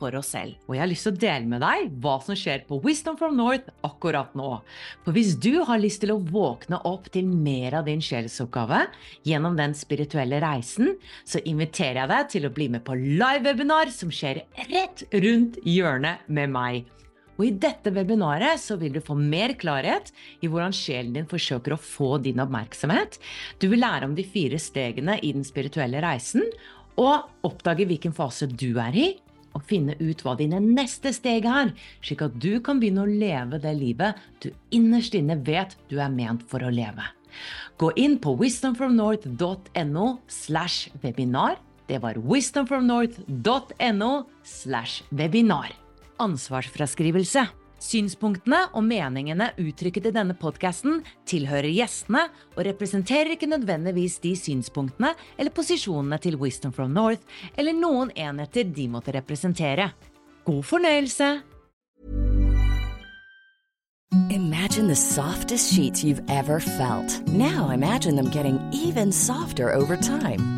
for oss selv. Og jeg har lyst til å dele med deg hva som skjer på Wisdom from North akkurat nå. For hvis du har lyst til å våkne opp til mer av din sjelsoppgave gjennom den spirituelle reisen, så inviterer jeg deg til å bli med på live-webinar som skjer rett rundt hjørnet med meg. Og I dette webinaret så vil du få mer klarhet i hvordan sjelen din forsøker å få din oppmerksomhet. Du vil lære om de fire stegene i den spirituelle reisen, og oppdage hvilken fase du er i, og finne ut hva dine neste steg er, slik at du kan begynne å leve det livet du innerst inne vet du er ment for å leve. Gå inn på wisdomfromnorth.no slash webinar. Det var wisdomfromnorth.no slash webinar. Ansvarsfraskrivelse. Synspunktene og meningene uttrykket i denne podkasten tilhører gjestene og representerer ikke nødvendigvis de synspunktene eller posisjonene til Wisdom from North eller noen enheter de måtte representere. God fornøyelse! Imagine the softest sheets you've ever felt. Now imagine them getting even softer over time.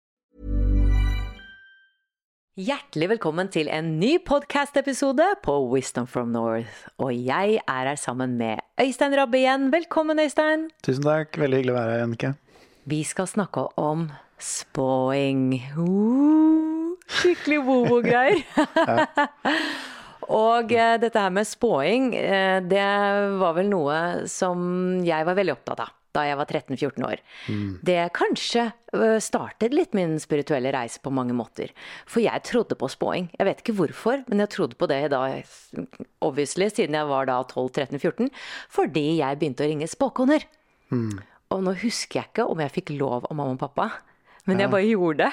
Hjertelig velkommen til en ny podcast-episode på Wisdom from North. Og jeg er her sammen med Øystein Rabbe igjen. Velkommen, Øystein. Tusen takk. Veldig hyggelig å være her, Jannicke. Vi skal snakke om spåing. Uh, skikkelig bobo-greier. Og eh, dette her med spåing, eh, det var vel noe som jeg var veldig opptatt av da jeg var 13-14 år. Det kanskje startet litt min spirituelle reise på mange måter. For jeg trodde på spåing. Jeg vet ikke hvorfor, men jeg trodde på det da, obviously, siden jeg var da 12-13-14. Fordi jeg begynte å ringe spåkoner. Og nå husker jeg ikke om jeg fikk lov av mamma og pappa, men jeg bare gjorde det.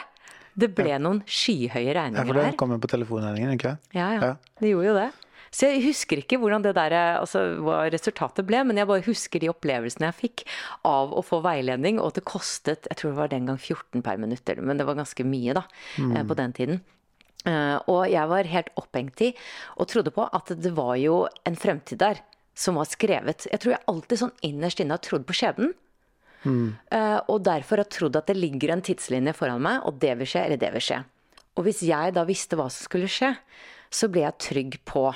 Det ble noen skyhøye Ja, for det kom jo på telefonregningen, ikke sant? Ja, ja. Ja. Det gjorde jo det. Så jeg husker ikke hvordan det der, altså, hva resultatet ble, men jeg bare husker de opplevelsene jeg fikk av å få veiledning, og at det kostet jeg tror det var den gang 14 per minutt, men det var ganske mye da, mm. på den tiden. Eh, Og jeg var helt opphengt i og trodde på at det var jo en fremtid der som var skrevet. Jeg tror jeg alltid sånn innerst inne har trodd på skjebnen. Eh, og derfor har trodd at det ligger en tidslinje foran meg, og det vil skje, eller det vil skje. Og hvis jeg da visste hva som skulle skje, så ble jeg trygg på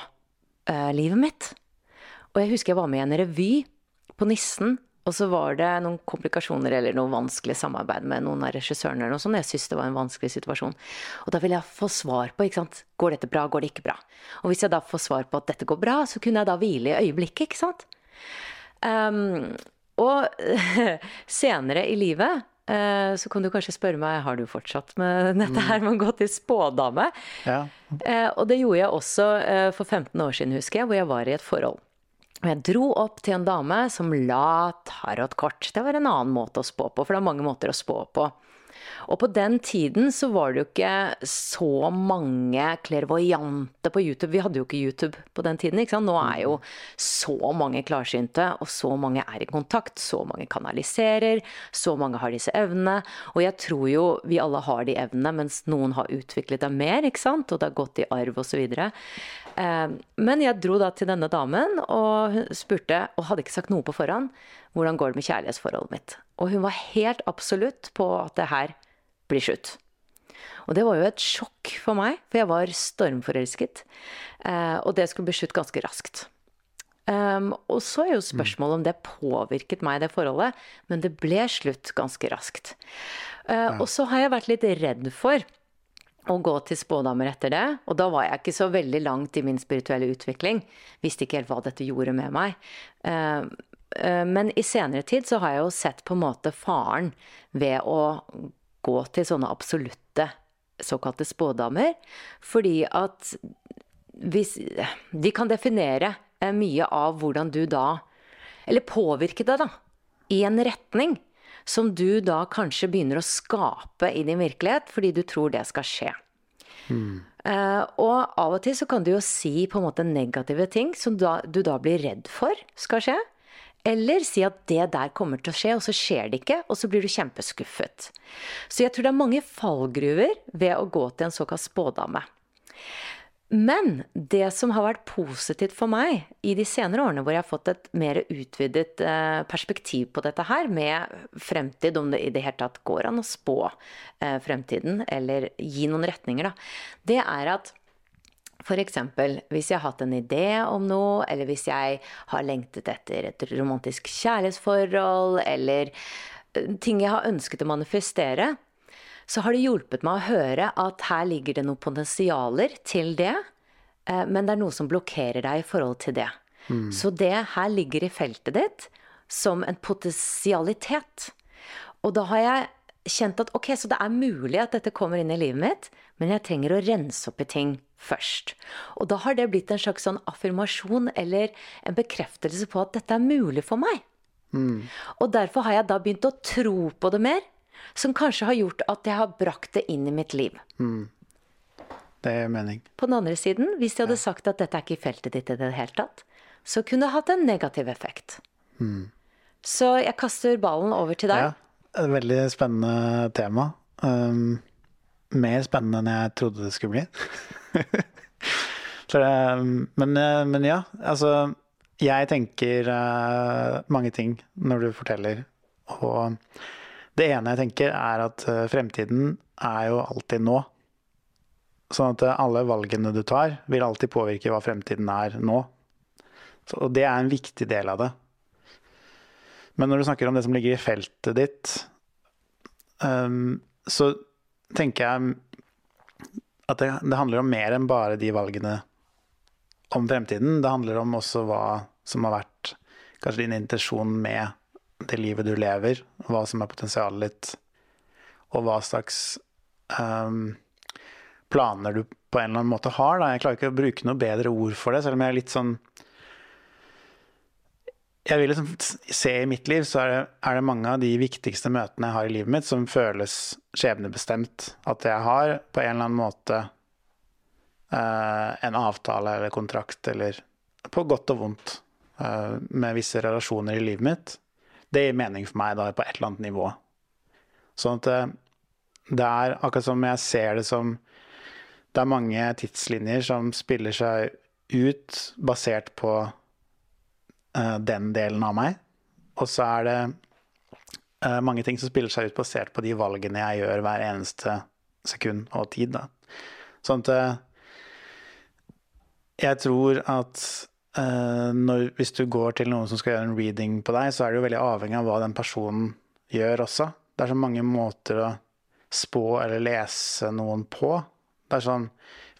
eh, livet mitt. Og jeg husker jeg var med i en revy på Nissen, og så var det noen komplikasjoner eller noe vanskelig samarbeid med noen av regissørene eller noe sånt. Jeg syntes det var en vanskelig situasjon. Og da ville jeg få svar på, ikke sant. Går dette bra, går det ikke bra? Og hvis jeg da får svar på at dette går bra, så kunne jeg da hvile i øyeblikket, ikke sant. Um, og senere i livet så kan du kanskje spørre meg har du fortsatt med dette her med å gå til spådame. Ja. Eh, og det gjorde jeg også eh, for 15 år siden, husker jeg, hvor jeg var i et forhold. Og jeg dro opp til en dame som la tarotkort. Det var en annen måte å spå på, for det er mange måter å spå på. Og på den tiden så var det jo ikke så mange klervoyante på YouTube. Vi hadde jo ikke YouTube på den tiden. ikke sant? Nå er jo så mange klarsynte, og så mange er i kontakt. Så mange kanaliserer, så mange har disse evnene. Og jeg tror jo vi alle har de evnene, mens noen har utviklet dem mer, ikke sant? og det har gått i arv osv. Eh, Men jeg dro da til denne damen og spurte, og hadde ikke sagt noe på forhånd, hvordan går det med kjærlighetsforholdet mitt. Og hun var helt absolutt på at det her blir slutt. Og det var jo et sjokk for meg, for jeg var stormforelsket. Eh, og det skulle bli slutt ganske raskt. Um, og så er jo spørsmålet om det påvirket meg, det forholdet. Men det ble slutt ganske raskt. Uh, og så har jeg vært litt redd for å gå til spådamer etter det. Og da var jeg ikke så veldig langt i min spirituelle utvikling. Visste ikke helt hva dette gjorde med meg. Uh, uh, men i senere tid så har jeg jo sett på en måte faren ved å gå til sånne absolutte såkalte spådamer. Fordi at hvis De kan definere mye av hvordan du da Eller påvirke deg, da. I en retning som du da kanskje begynner å skape i din virkelighet fordi du tror det skal skje. Mm. Uh, og av og til så kan du jo si på en måte negative ting som da, du da blir redd for skal skje. Eller si at det der kommer til å skje, og så skjer det ikke, og så blir du kjempeskuffet. Så jeg tror det er mange fallgruver ved å gå til en såkalt spådame. Men det som har vært positivt for meg i de senere årene, hvor jeg har fått et mer utvidet eh, perspektiv på dette her, med fremtid, om det i det hele tatt går an å spå eh, fremtiden, eller gi noen retninger, da, det er at F.eks. hvis jeg har hatt en idé om noe, eller hvis jeg har lengtet etter et romantisk kjærlighetsforhold, eller eh, ting jeg har ønsket å manifestere, så har det hjulpet meg å høre at her ligger det noen potensialer til det, eh, men det er noe som blokkerer deg i forhold til det. Mm. Så det her ligger i feltet ditt som en potensialitet. Og da har jeg kjent at ok, så det er mulig at dette kommer inn i livet mitt, men jeg trenger å rense opp i ting først. Og da har det blitt en slags sånn affirmasjon eller en bekreftelse på at dette er mulig for meg. Mm. Og derfor har jeg da begynt å tro på det mer, som kanskje har gjort at jeg har brakt det inn i mitt liv. Mm. Det er mening. På den andre siden, hvis jeg hadde ja. sagt at dette er ikke i feltet ditt i det hele tatt, så kunne det hatt en negativ effekt. Mm. Så jeg kaster ballen over til deg. Ja, et veldig spennende tema. Um, mer spennende enn jeg trodde det skulle bli. det, men, eh, men, ja, altså Jeg tenker uh, mange ting når du forteller. Og det ene jeg tenker, er at eh, fremtiden er jo alltid nå. Sånn at eh, alle valgene du tar, vil alltid påvirke hva fremtiden er nå. Så, og det er en viktig del av det. Men når du snakker om det som ligger i feltet ditt, um, så tenker jeg at det, det, handler om mer enn bare de valgene om fremtiden. Det handler om også hva som har vært kanskje din intensjon med det livet du lever, hva som er potensialet ditt, og hva slags um, planer du på en eller annen måte har. Da. Jeg klarer ikke å bruke noe bedre ord for det, selv om jeg er litt sånn Jeg vil liksom se i mitt liv, så er det, er det mange av de viktigste møtene jeg har i livet mitt, som føles skjebnebestemt. At jeg har på en eller annen måte uh, en avtale eller kontrakt, eller på godt og vondt, uh, med visse relasjoner i livet mitt det gir mening for meg da på et eller annet nivå. Sånn at uh, det er akkurat som jeg ser det som Det er mange tidslinjer som spiller seg ut basert på uh, den delen av meg. Og så er det uh, mange ting som spiller seg ut basert på de valgene jeg gjør hver eneste sekund og tid. Da. Sånn at uh, jeg tror at når, hvis du går til noen som skal gjøre en reading på deg, så er jo veldig avhengig av hva den personen gjør også. Det er så mange måter å spå eller lese noen på. Det er sånn,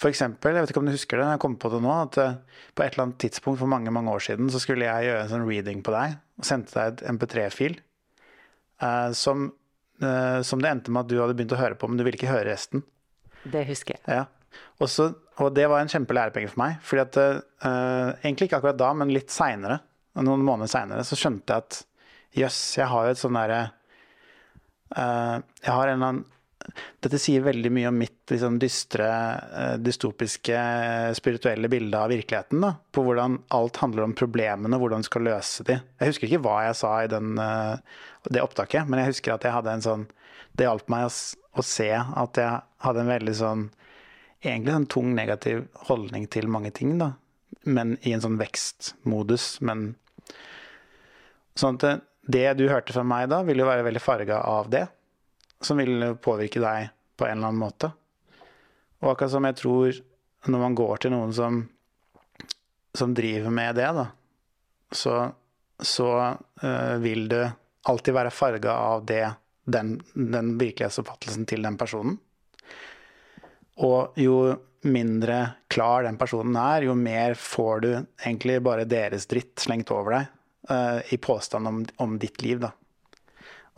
for eksempel, jeg vet ikke om du husker det, jeg kom på det nå, at uh, på et eller annet tidspunkt for mange mange år siden så skulle jeg gjøre en sånn reading på deg og sendte deg et MP3-fil uh, som, som, det endte med at du hadde begynt å høre på, men du ville ikke høre resten. Det husker jeg. Ja. Og, så, og det var en kjempelærepenge for meg. fordi at, uh, Egentlig ikke akkurat da, men litt seinere, noen måneder seinere, så skjønte jeg at jøss, jeg har jo et sånn derre uh, Jeg har en eller annen dette sier veldig mye om mitt liksom, dystre, uh, dystopiske, spirituelle bilde av virkeligheten. Da, på hvordan alt handler om problemene, hvordan du skal løse de. Jeg husker ikke hva jeg sa i den, det opptaket, men jeg husker at jeg hadde en sånn Det hjalp meg å, å se at jeg hadde en veldig sånn egentlig en tung negativ holdning til mange ting, da. Men i en sånn vekstmodus. Men sånn at det, det du hørte fra meg da, vil jo være veldig farga av det. Som vil påvirke deg på en eller annen måte. Og akkurat som jeg tror når man går til noen som, som driver med det, da, så, så uh, vil det alltid være farga av det, den, den virkelighetsoppfattelsen til den personen. Og jo mindre klar den personen er, jo mer får du egentlig bare deres dritt slengt over deg uh, i påstand om, om, ditt liv, da.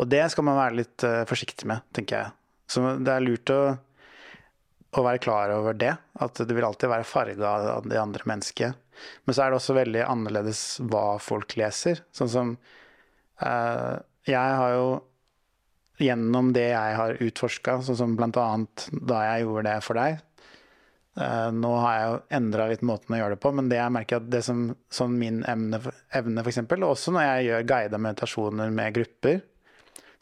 Og det skal man være litt uh, forsiktig med, tenker jeg. Så det er lurt å, å være klar over det. At det vil alltid være farga av det andre mennesket. Men så er det også veldig annerledes hva folk leser. Sånn som uh, Jeg har jo gjennom det jeg har utforska, sånn som bl.a. da jeg gjorde det for deg, Uh, nå har jeg jo endra litt måten å gjøre det på, men det jeg merker at det som sånn min evne, evne f.eks., og også når jeg gjør guida meditasjoner med grupper,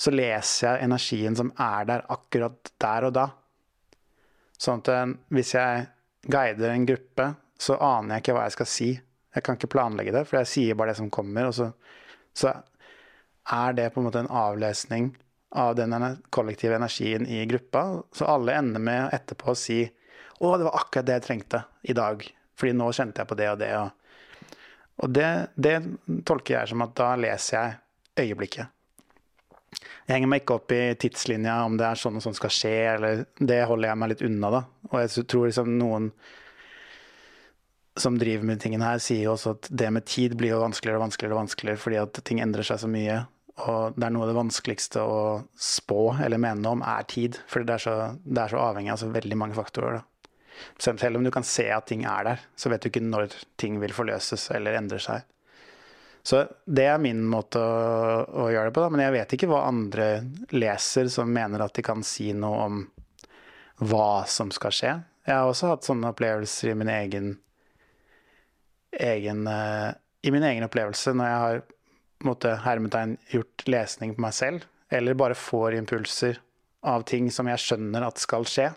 så leser jeg energien som er der akkurat der og da. Sånn at uh, hvis jeg guider en gruppe, så aner jeg ikke hva jeg skal si. Jeg kan ikke planlegge det, for jeg sier bare det som kommer. Og så, så er det på en måte en avlesning av den kollektive energien i gruppa. Så alle ender med etterpå å si å, det var akkurat det jeg trengte i dag. Fordi nå kjente jeg på det og det. Og, og det, det, tolker jeg som at da leser jeg øyeblikket. Jeg henger meg ikke opp i tidslinja om det er sånn og sånn skal skje, eller Det holder jeg meg litt unna, da. Og jeg tror liksom noen som driver med tingene her, sier jo også at det med tid blir jo vanskeligere og vanskeligere og vanskeligere fordi at ting endrer seg så mye. Og det er noe av det vanskeligste å spå eller mene om, er tid. For det er så, det er så avhengig av så veldig mange faktorer. da. Selv om du kan se at ting er der, så vet du ikke når ting vil forløses eller endre seg. Så det er min måte å, å gjøre det på, da. men jeg vet ikke hva andre leser som mener at de kan si noe om hva som skal skje. Jeg har også hatt sånne opplevelser i min egen, egen uh, I min egen opplevelse når jeg har måtte, hermetegn gjort lesning på meg selv, eller bare får impulser av ting som jeg skjønner at skal skje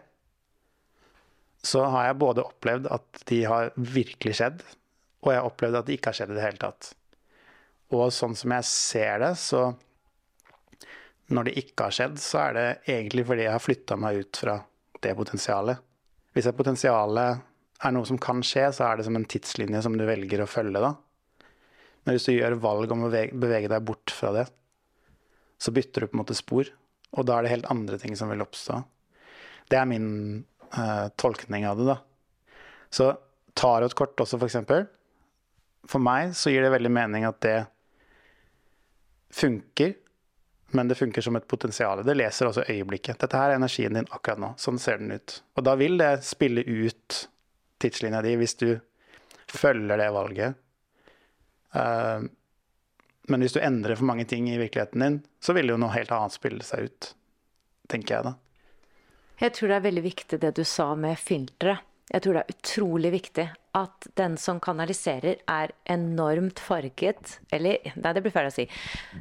så har jeg både opplevd at de har virkelig skjedd, og jeg har opplevd at de ikke har skjedd i det hele tatt. Og sånn som jeg ser det, så når det ikke har skjedd, så er det egentlig fordi jeg har flytta meg ut fra det potensialet. Hvis et potensialet er noe som kan skje, så er det som en tidslinje som du velger å følge, da. Men hvis du gjør valg om å bevege deg bort fra det, så bytter du på en måte spor. Og da er det helt andre ting som vil oppstå. Det er min uh, tolkning av det, da. Så tarotkort også, for eksempel. For meg så gir det veldig mening at det funker, men det funker som et potensial. Det leser også øyeblikket. Dette her er energien din akkurat nå. Sånn ser den ut. Og da vil det spille ut tidslinja di hvis du følger det valget. Uh, men hvis du endrer for mange ting i virkeligheten din, så vil jo noe helt annet spille seg ut, tenker jeg da. Jeg tror det er veldig viktig det du sa med filteret. Jeg tror det er utrolig viktig at den som kanaliserer, er enormt farget Eller, nei, det blir feil å si.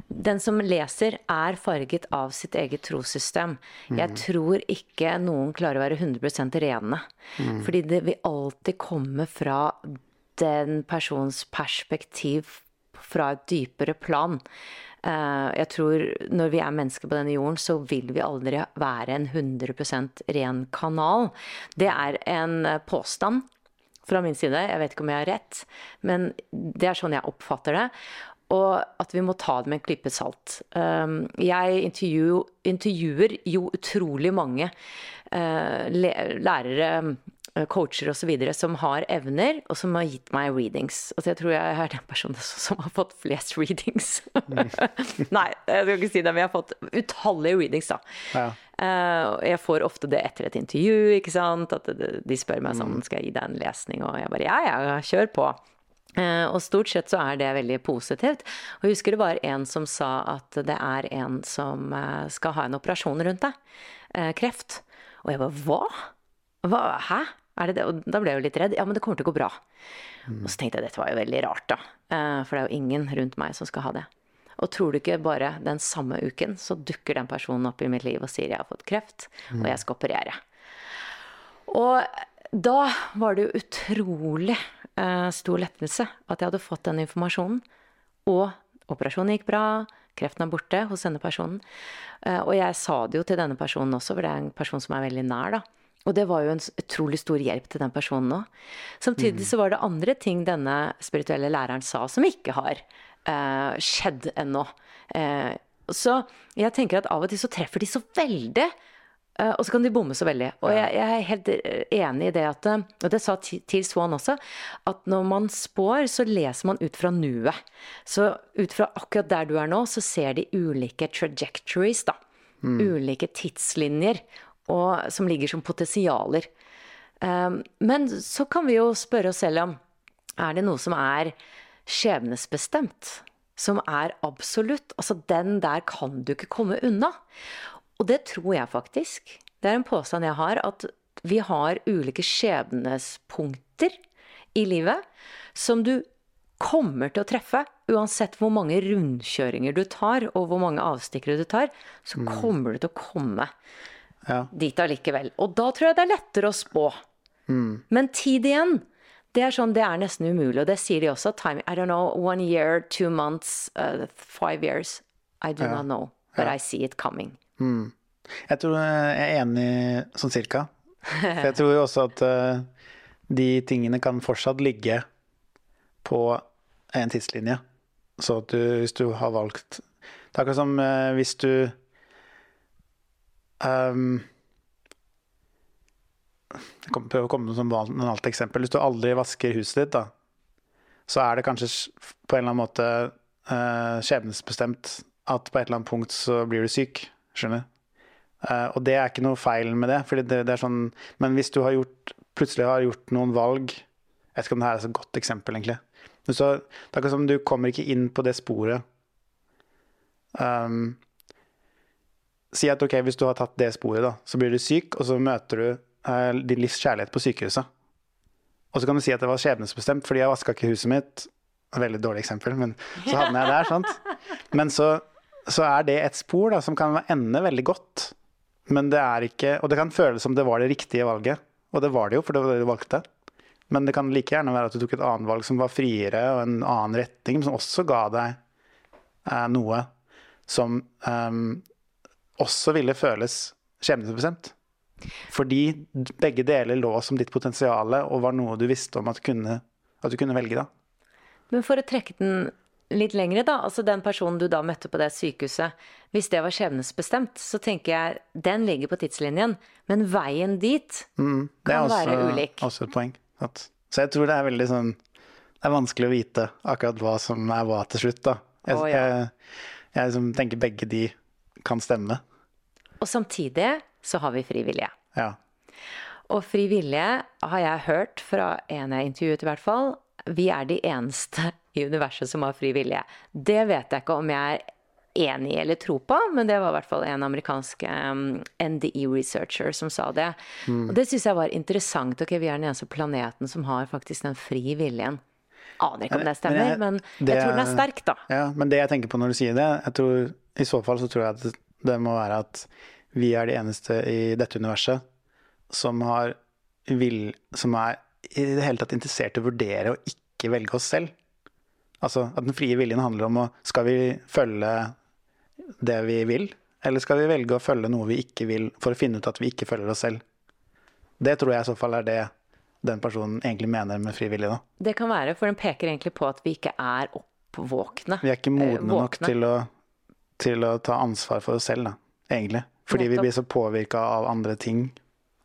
Den som leser, er farget av sitt eget trossystem. Mm. Jeg tror ikke noen klarer å være 100 rene. Mm. Fordi det vil alltid komme fra den persons perspektiv fra et dypere plan. Eh, jeg tror når vi er mennesker på denne jorden, så vil vi aldri være en 100% ren kanal. Det er en påstand fra min side. Jeg vet ikke om jeg har rett, men det er sånn jeg oppfatter det. Og at vi må ta det med en klype salt. Eh, jeg intervjuer jo utrolig mange eh, lærere Eh, coacher osv. som har evner, og som har gitt meg readings. Altså jeg tror jeg er den personen som har fått flest readings. Mm. Nei, jeg skal ikke si det, men jeg har fått utallige readings, da. Ja. Uh, jeg får ofte det etter et intervju, ikke sant. At de spør meg sånn, mm. skal jeg gi deg en lesning? Og jeg bare ja, ja, kjør på. Uh, og stort sett så er det veldig positivt. Og jeg husker det var en som sa at det er en som uh, skal ha en operasjon rundt deg. kreft. Og jeg bare hva? hva? Hæ? Er det det? Og da ble jeg jo litt redd. Ja, men det kommer til å gå bra. Mm. Og så tenkte jeg dette var jo veldig rart, da. Eh, for det er jo ingen rundt meg som skal ha det. Og tror du ikke bare den samme uken så dukker den personen opp i mitt liv og sier jeg har fått kreft, mm. og jeg skal operere. Og da var det jo utrolig uh, stor lettelse at jeg hadde fått den informasjonen. Og operasjonen gikk bra, kreften er borte hos denne personen. Uh, og jeg sa det jo til denne personen også, for det er en person som er veldig nær, da Og det var jo en utrolig stor hjelp til den personen òg. Samtidig så var det andre ting denne spirituelle læreren sa som ikke har uh, skjedd ennå. Uh, så jeg tenker at av og til så treffer de så veldig. Uh, og så kan de bomme så veldig. Og jeg, jeg er helt enig i det at Og det sa til Swan også, at når man spår, så leser man ut fra nuet. Så ut fra akkurat der du er nå, så ser de ulike trajectories, da. Mm. Ulike tidslinjer og, som ligger som potensialer. Um, men så kan vi jo spørre oss selv om er det noe som er skjebnesbestemt? Som er absolutt? Altså, den der kan du ikke komme unna. Og det tror jeg faktisk. Det er en påstand jeg har, at vi har ulike skjebnespunkter i livet som du kommer til å treffe. Uansett hvor mange rundkjøringer du tar, og hvor mange avstikkere du tar, så mm. kommer du til å komme ja. dit allikevel. Og da tror jeg det er lettere å spå. Mm. Men tid igjen, det er sånn, det er nesten umulig. Og det sier de også. Time, I don't know, one year, two months, uh, five years. I do ja. not know, but ja. I see it coming. Mm. Jeg tror jeg er enig sånn cirka. For jeg tror jo også at uh, de tingene kan fortsatt ligge på en tidslinje. Så at du, hvis du har valgt Det er akkurat som uh, hvis du um, Jeg kan prøver å komme med et annet eksempel. Hvis du aldri vasker huset ditt, da, så er det kanskje på en eller annen måte uh, skjebnesbestemt at på et eller annet punkt så blir du syk. Skjønner? Uh, og det er ikke noe feil med det. det, det sånn, men hvis du har gjort, plutselig har gjort noen valg Jeg vet ikke om det her er et godt eksempel, egentlig. Så, det er akkurat som du kommer ikke inn på det sporet. Um, Si at ok, hvis du har tatt det sporet, da, så blir du syk, og så møter du eh, din livs kjærlighet på sykehuset. Og så kan du si at det var skjebnesbestemt, fordi jeg vaska ikke huset mitt. Veldig dårlig eksempel, men så havner jeg der, sant. Men så, så er det et spor da, som kan ende veldig godt. Men det er ikke Og det kan føles som det var det riktige valget. Og det var det jo, for det var det du valgte. Men det kan like gjerne være at du tok et annet valg som var friere, og en annen retning, som også ga deg eh, noe som um, også ville føles skjebnebestemt. Fordi begge deler lå som ditt potensial og var noe du visste om at, kunne, at, du kunne velge da. Men for å trekke den litt lengre, da. Altså den personen du da møtte på det sykehuset. Hvis det var skjebnesbestemt, så tenker jeg den ligger på tidslinjen. Men veien dit mm, kan også, være ulik. Det er også et poeng. At, så jeg tror det er veldig sånn Det er vanskelig å vite akkurat hva som er hva til slutt, da. Jeg, oh, ja. jeg, jeg liksom tenker begge de kan stemme. Og samtidig så har vi frivillige. Ja. Og frivillige har jeg hørt fra en jeg intervjuet i hvert fall, vi er de eneste i universet som har frivillige. Det vet jeg ikke om jeg er enig i eller tror på, men det var i hvert fall en amerikansk um, NDE-researcher som sa det. Mm. Og det syns jeg var interessant. Ok, vi er den eneste planeten som har faktisk den fri viljen. Aner ikke om det stemmer, men jeg, men jeg tror den er sterk, da. Ja, men det jeg tenker på når du sier det, jeg tror, i så fall så tror jeg at det må være at vi er de eneste i dette universet som, har, vil, som er i det hele tatt interessert i å vurdere å ikke velge oss selv. Altså at den frie viljen handler om å Skal vi følge det vi vil, eller skal vi velge å følge noe vi ikke vil, for å finne ut at vi ikke følger oss selv? Det tror jeg i så fall er det den personen egentlig mener med frivillig. Da. Det kan være, for den peker egentlig på at vi ikke er oppvåkne. Vi er ikke modne eh, nok til å til å ta ansvar for oss selv, da, egentlig. Fordi vi blir så påvirka av andre ting.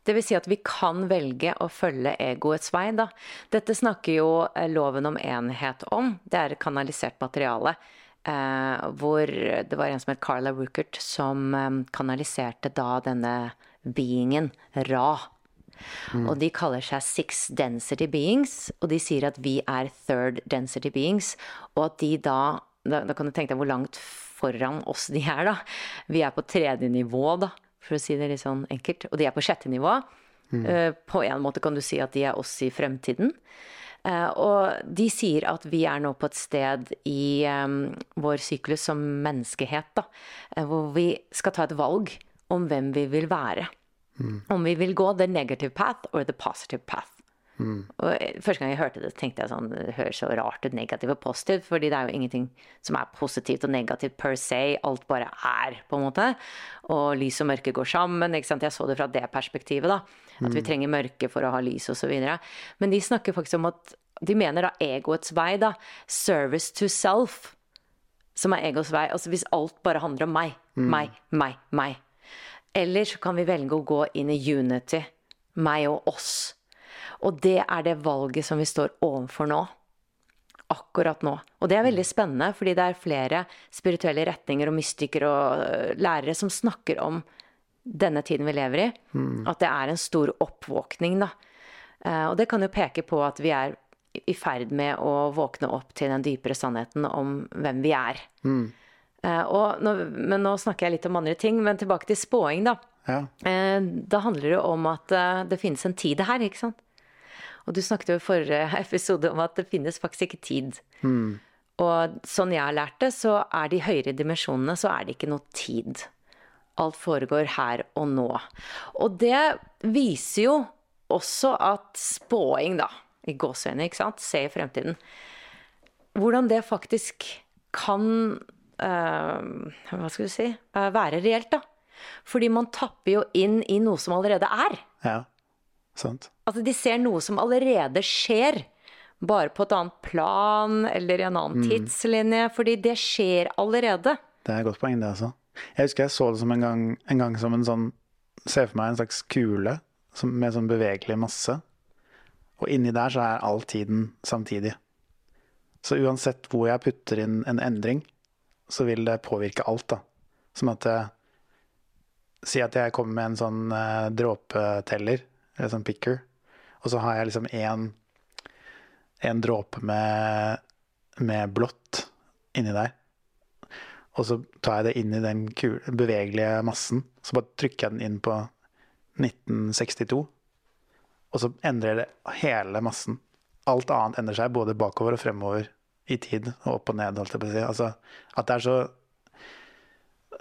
Det vil si at vi kan velge å følge egoets vei, da. Dette snakker jo eh, loven om enhet om. Det er kanalisert materiale. Eh, hvor det var en som het Carla Ruckert som eh, kanaliserte da denne beingen, Ra. Mm. Og de kaller seg six density beings, og de sier at vi er third density beings. Og at de da Da, da kan du tenke deg hvor langt foran oss de er, da. Vi er på tredje nivå, da, for å si det litt sånn enkelt. Og de er på sjette nivå. Mm. Uh, på en måte kan du si at de er oss i fremtiden. Uh, og de sier at vi er nå på et sted i um, vår syklus som menneskehet, da, uh, hvor vi skal ta et valg om hvem vi vil være. Mm. Om vi vil gå the negative path or the positive path. Mm. Og eh, Første gang jeg hørte det, tenkte jeg sånn Det høres så rart ut, negativt og positivt. Fordi det er jo ingenting som er positivt og negativt per se. Alt bare er, på en måte. Og lys og mørke går sammen. ikke sant? Jeg så det fra det perspektivet, da. At vi trenger mørke for å ha lys osv. Men de snakker faktisk om at De mener da egoets vei, da. Service to self. Som er egos vei. Altså hvis alt bare handler om meg, meg, meg, meg. Eller så kan vi velge å gå inn i unity. Meg og oss. Og det er det valget som vi står overfor nå akkurat nå. Og det er veldig spennende, fordi det er flere spirituelle retninger og mystikere og øh, lærere som snakker om denne tiden vi lever i. At det er en stor oppvåkning, da. Eh, Og det kan jo peke på at vi er i ferd med å våkne opp til den dypere sannheten om hvem vi er. Og nå, men nå snakker jeg litt om andre ting, men tilbake til spåing, da. Ja. Eh, Da handler det om at eh, det finnes en tid her, ikke sant. Og du snakket jo i forrige episode om at det finnes faktisk ikke tid. Og sånn jeg har lært det, så er de høyere dimensjonene, så er det ikke noe tid. Alt foregår her og nå. Og det viser jo også at spåing, da, i gåseøyne, ikke sant, se i fremtiden, hvordan det faktisk kan eh, Hva skal du si eh, være reelt, da. Fordi man tapper jo inn i noe som allerede er. ja. Sant. Altså, de ser noe som allerede skjer, bare på et annet plan eller i en annen tidslinje, fordi det skjer allerede. Det er et godt poeng, det altså. Jeg husker jeg så det som en gang, en gang som en sånn Ser for meg en slags kule som, med sånn bevegelig masse. Og inni der så er all tiden samtidig. Så uansett hvor jeg putter inn en endring, så vil det påvirke alt, da. Som at jeg, Si at jeg kommer med en sånn uh, dråpeteller, eller sånn picker, og så har jeg liksom én en dråpe med, med blått inni der. Og så tar jeg det inn i den kule, bevegelige massen. Så bare trykker jeg den inn på 1962. Og så endrer det hele massen. Alt annet endrer seg, både bakover og fremover i tid. Og opp og ned, holdt jeg på å si. Altså, at det er så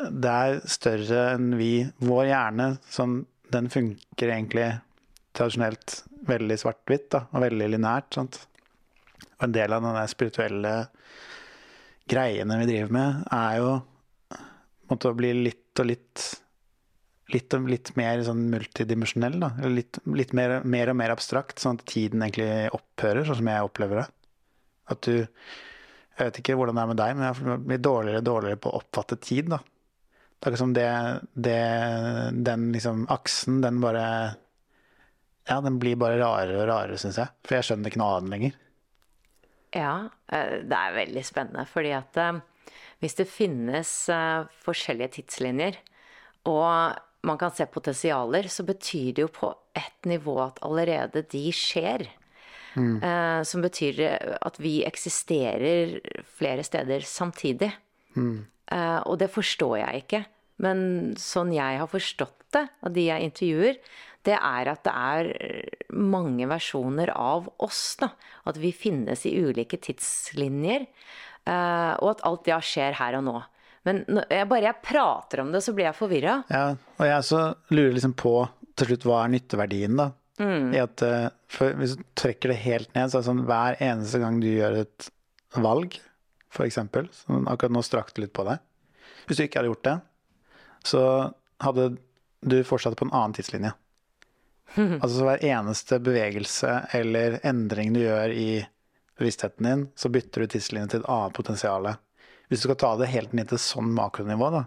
Det er større enn vi. Vår hjerne, sånn, den funker egentlig tradisjonelt veldig svart-hvitt, og veldig linært. sant? Og en del av den spirituelle greiene vi driver med, er jo måtte bli litt og litt Litt, og litt mer sånn multidimensjonell. Litt, litt mer, mer og mer abstrakt, sånn at tiden egentlig opphører, sånn som jeg opplever det. At du Jeg vet ikke hvordan det er med deg, men jeg blir dårligere og dårligere på å oppfatte tid, da. Det er akkurat som det, det Den liksom aksen, den bare Ja, den blir bare rarere og rarere, syns jeg. For jeg skjønner ikke noe annet lenger. Ja, eh, det er veldig spennende, fordi at eh, hvis det finnes eh, forskjellige tidslinjer, og man kan se potensialer, så betyr det jo på ett nivå at allerede de skjer. Eh, som betyr at vi eksisterer flere steder samtidig. Eh, og det forstår jeg ikke. Men sånn jeg har forstått det av de jeg intervjuer, det er at det er mange versjoner av oss. da. At vi finnes i ulike tidslinjer. eh, og at alt det skjer her og nå. Men jeg bare jeg prater om det, så blir jeg forvirra. Ja, og jeg også lurer liksom på til slutt hva er nytteverdien, da? I at, eh, for hvis du trekker det helt ned, så er det sånn hver eneste gang du gjør et valg, eksempel, sånn akkurat nå strakk litt på deg. Hvis du ikke hadde gjort det, så hadde du fortsatt på en annen tidslinje. Altså så hver eneste bevegelse eller endring du gjør i bevisstheten din, så bytter du tidslinje til et annet potensial. Hvis du skal ta det helt ned til sånn makronivå, da,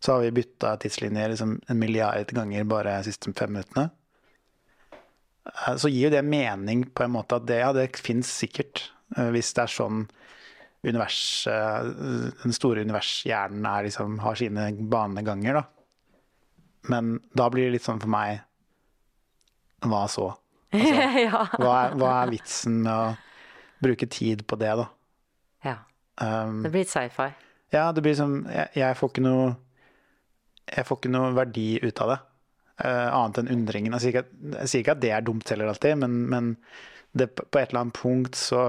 så har vi bytta tidslinjer liksom en milliard ganger bare de siste fem minuttene. Eh, Så gir jo det mening på en måte at det, ja, det fins sikkert. eh, Hvis det er sånn universet, eh, den store univershjernen er liksom, har sine baneganger, da. Men da blir det litt sånn for meg Hva så? Altså, Hva er, hva er vitsen med å bruke tid på det, da? ja. Um, Det blir litt sci-fi. ja, det blir liksom jeg, jeg får ikke noe Jeg får ikke noe verdi ut av det. Eh, annet enn undringen. Jeg sier, ikke jeg sier ikke at det er dumt heller alltid, men, men det, på et eller annet punkt så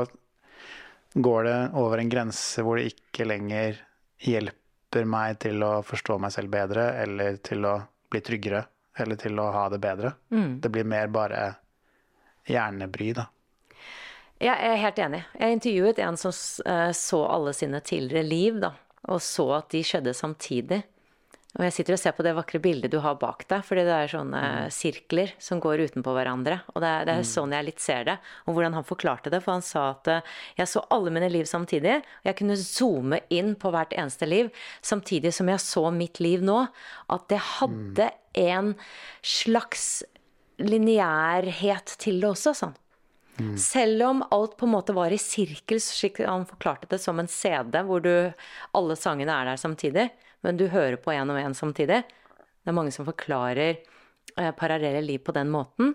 går det over en grense hvor det ikke lenger hjelper meg til å forstå meg selv bedre, eller til å bli tryggere, eller til å ha det bedre. Det blir mer bare hjernebry, da. Jeg er helt enig. Jeg intervjuet en som eh, så alle sine tidligere liv, da, og så at de skjedde samtidig. Og jeg sitter og ser på det vakre bildet du har bak deg, fordi det er sånne Mm. sirkler som går utenpå hverandre. Og det er, det er sånn jeg litt ser det. Og hvordan han forklarte det. For han sa at eh, jeg så alle mine liv samtidig. Og jeg kunne zoome inn på hvert eneste liv, samtidig som jeg så mitt liv nå. At det hadde en slags lineærhet til det også, sånn. Selv om alt på en måte var i sirkel, slik han forklarte det som en CD, hvor du, alle sangene er der samtidig, men du hører på én og én samtidig. Det er mange som forklarer eh, parallelle liv på den måten.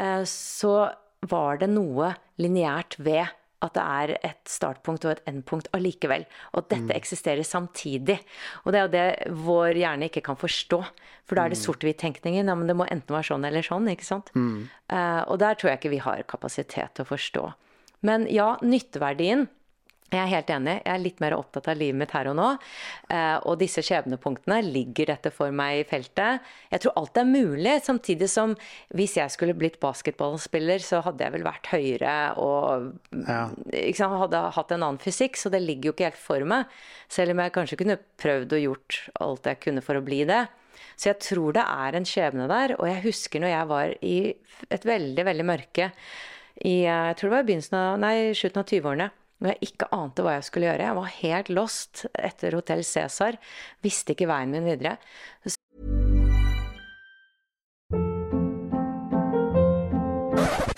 Eh, så var det noe lineært ved at det er et startpunkt og et endpunkt allikevel. Og at dette eksisterer samtidig. Og det er jo det vår hjerne ikke kan forstå. For da er det sort-hvitt-tenkningen. Ja, men det må enten være sånn eller sånn, ikke sant. Eh, og der tror jeg ikke vi har kapasitet til å forstå. Men ja, nytteverdien jeg er helt enig. Jeg er litt mer opptatt av livet mitt her og nå. Eh, og disse skjebnepunktene ligger dette for meg i feltet. Jeg tror alt er mulig, samtidig som hvis jeg skulle blitt basketballspiller, så hadde jeg vel vært høyere og Ja. ikke sant, hadde hatt en annen fysikk, så det ligger jo ikke helt for meg. Selv om jeg kanskje kunne prøvd og gjort alt jeg kunne for å bli det. Så jeg tror det er en skjebne der. Og jeg husker når jeg var i et veldig, veldig mørke i eh, jeg tror det var i begynnelsen av, nei, slutten av 20-årene. Når jeg ikke ante hva jeg skulle gjøre. Jeg var helt lost etter Hotell Cæsar. Visste ikke veien min videre.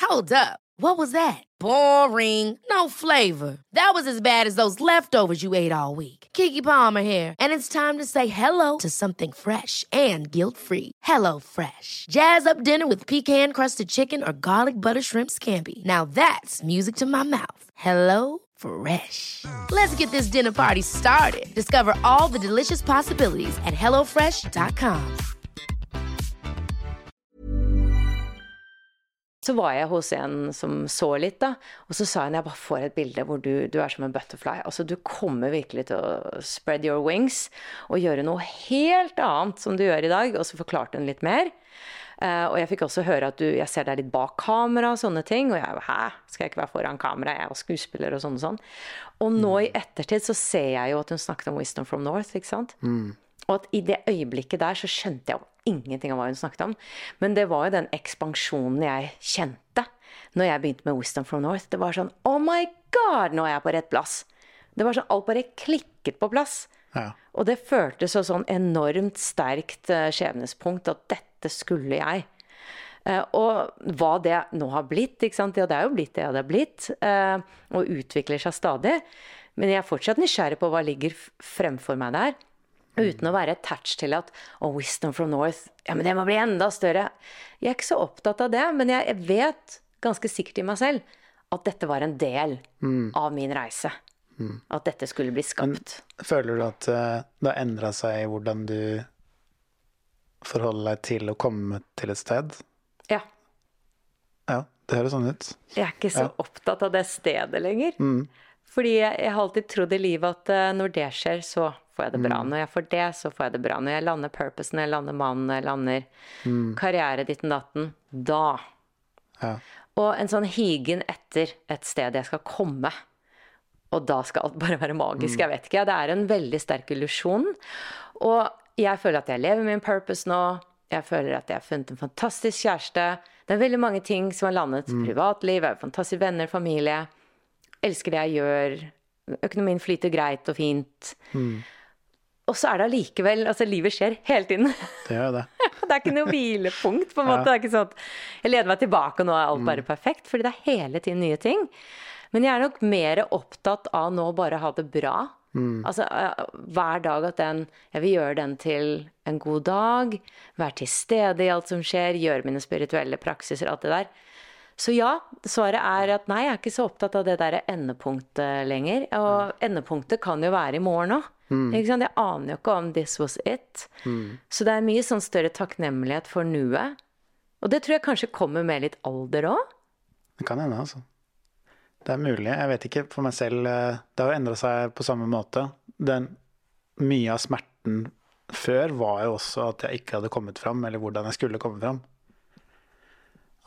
Hold up. What was that? Boring. No flavor. That was as bad as those leftovers you ate all week. Kiki Palmer here, and it's time to say hello to something fresh and guilt-free. Hello Fresh. Jazz up dinner with pecan-crusted chicken or garlic butter shrimp scampi. Now that's music to my mouth. Hello Fresh. Let's get this dinner party started. Discover all the delicious possibilities at hellofresh.com. Så var jeg hos en som så litt, da. Og så sa hun jeg bare får et bilde hvor du, du er som en butterfly. Altså du kommer virkelig til å spread your wings og gjøre noe helt annet som du gjør i dag. Og så forklarte hun litt mer. Eh, og jeg fikk også høre at du, jeg ser deg litt bak kamera og sånne ting. Og jeg hæ, skal jeg ikke være foran kamera? Jeg var skuespiller og sånn og sånn. Og nå i ettertid så ser jeg jo at hun snakket om Wisdom from North, ikke sant. Og at i det øyeblikket der så skjønte jeg jo ingenting av hva hun snakket om. Men det var jo den ekspansjonen jeg kjente når jeg begynte med Wisdom from North. Det var sånn Oh my God, nå er jeg på rett plass. Det var sånn alt bare klikket på plass. Ja. Og det føltes så sånn enormt sterkt eh, skjebnespunkt at dette skulle jeg. Eh, og hva det nå har blitt, ikke sant. Ja, det er jo blitt det det har blitt. eh, og utvikler seg stadig. Men jeg er fortsatt nysgjerrig på hva ligger fremfor meg der. Uten å være attached til at oh, Wisdom from North, ja, men det må bli enda større. Jeg er ikke så opptatt av det, men jeg vet ganske sikkert i meg selv at dette var en del av min reise. At dette skulle bli skapt. Føler du at eh, det har endra seg hvordan du forholder deg til å komme til et sted? Ja. Ja, det høres sånn ut. Jeg er ikke så Ja. opptatt av det stedet lenger. Fordi jeg, jeg har alltid trodd i livet at eh, når det skjer, så får jeg det bra. Når jeg får det, så får jeg det bra. Når jeg lander purposen, jeg lander mannen, jeg lander karriere, ditten datten, da. Ja. Og en sånn higen etter et sted jeg skal komme. Og da skal alt bare være magisk. Jeg vet ikke. Det er en veldig sterk illusjon. Og jeg føler at jeg lever min purpose nå. Jeg føler at jeg har funnet en fantastisk kjæreste. Det er veldig mange ting som har landet. Privatliv, jeg har fantastiske venner, familie. Elsker det jeg gjør. Økonomien flyter greit og fint. Og så er det allikevel Altså, livet skjer hele tiden. Det gjør det. Det er ikke noe hvilepunkt, på en måte. Det er ikke sånn at jeg leder meg tilbake, og nå er alt bare perfekt. Fordi det er hele tiden nye ting. Men jeg er nok mer opptatt av nå bare ha det bra. Altså eh, hver dag at den Jeg vil gjøre den til en god dag. Være til stede i alt som skjer. Gjøre mine spirituelle praksiser, alt det der. Så ja, svaret er at nei, jeg er ikke så opptatt av det der endepunktet lenger. Og endepunktet kan jo være i morgen òg. Mm. Jeg aner jo ikke om this was it. Så det er mye sånn større takknemlighet for nuet. Og det tror jeg kanskje kommer med litt alder òg. Det kan hende, altså. Det er mulig. Jeg vet ikke for meg selv. eh, Det har jo endra seg på samme måte. Den, mye av smerten før var jo også at jeg ikke hadde kommet fram, eller hvordan jeg skulle komme fram.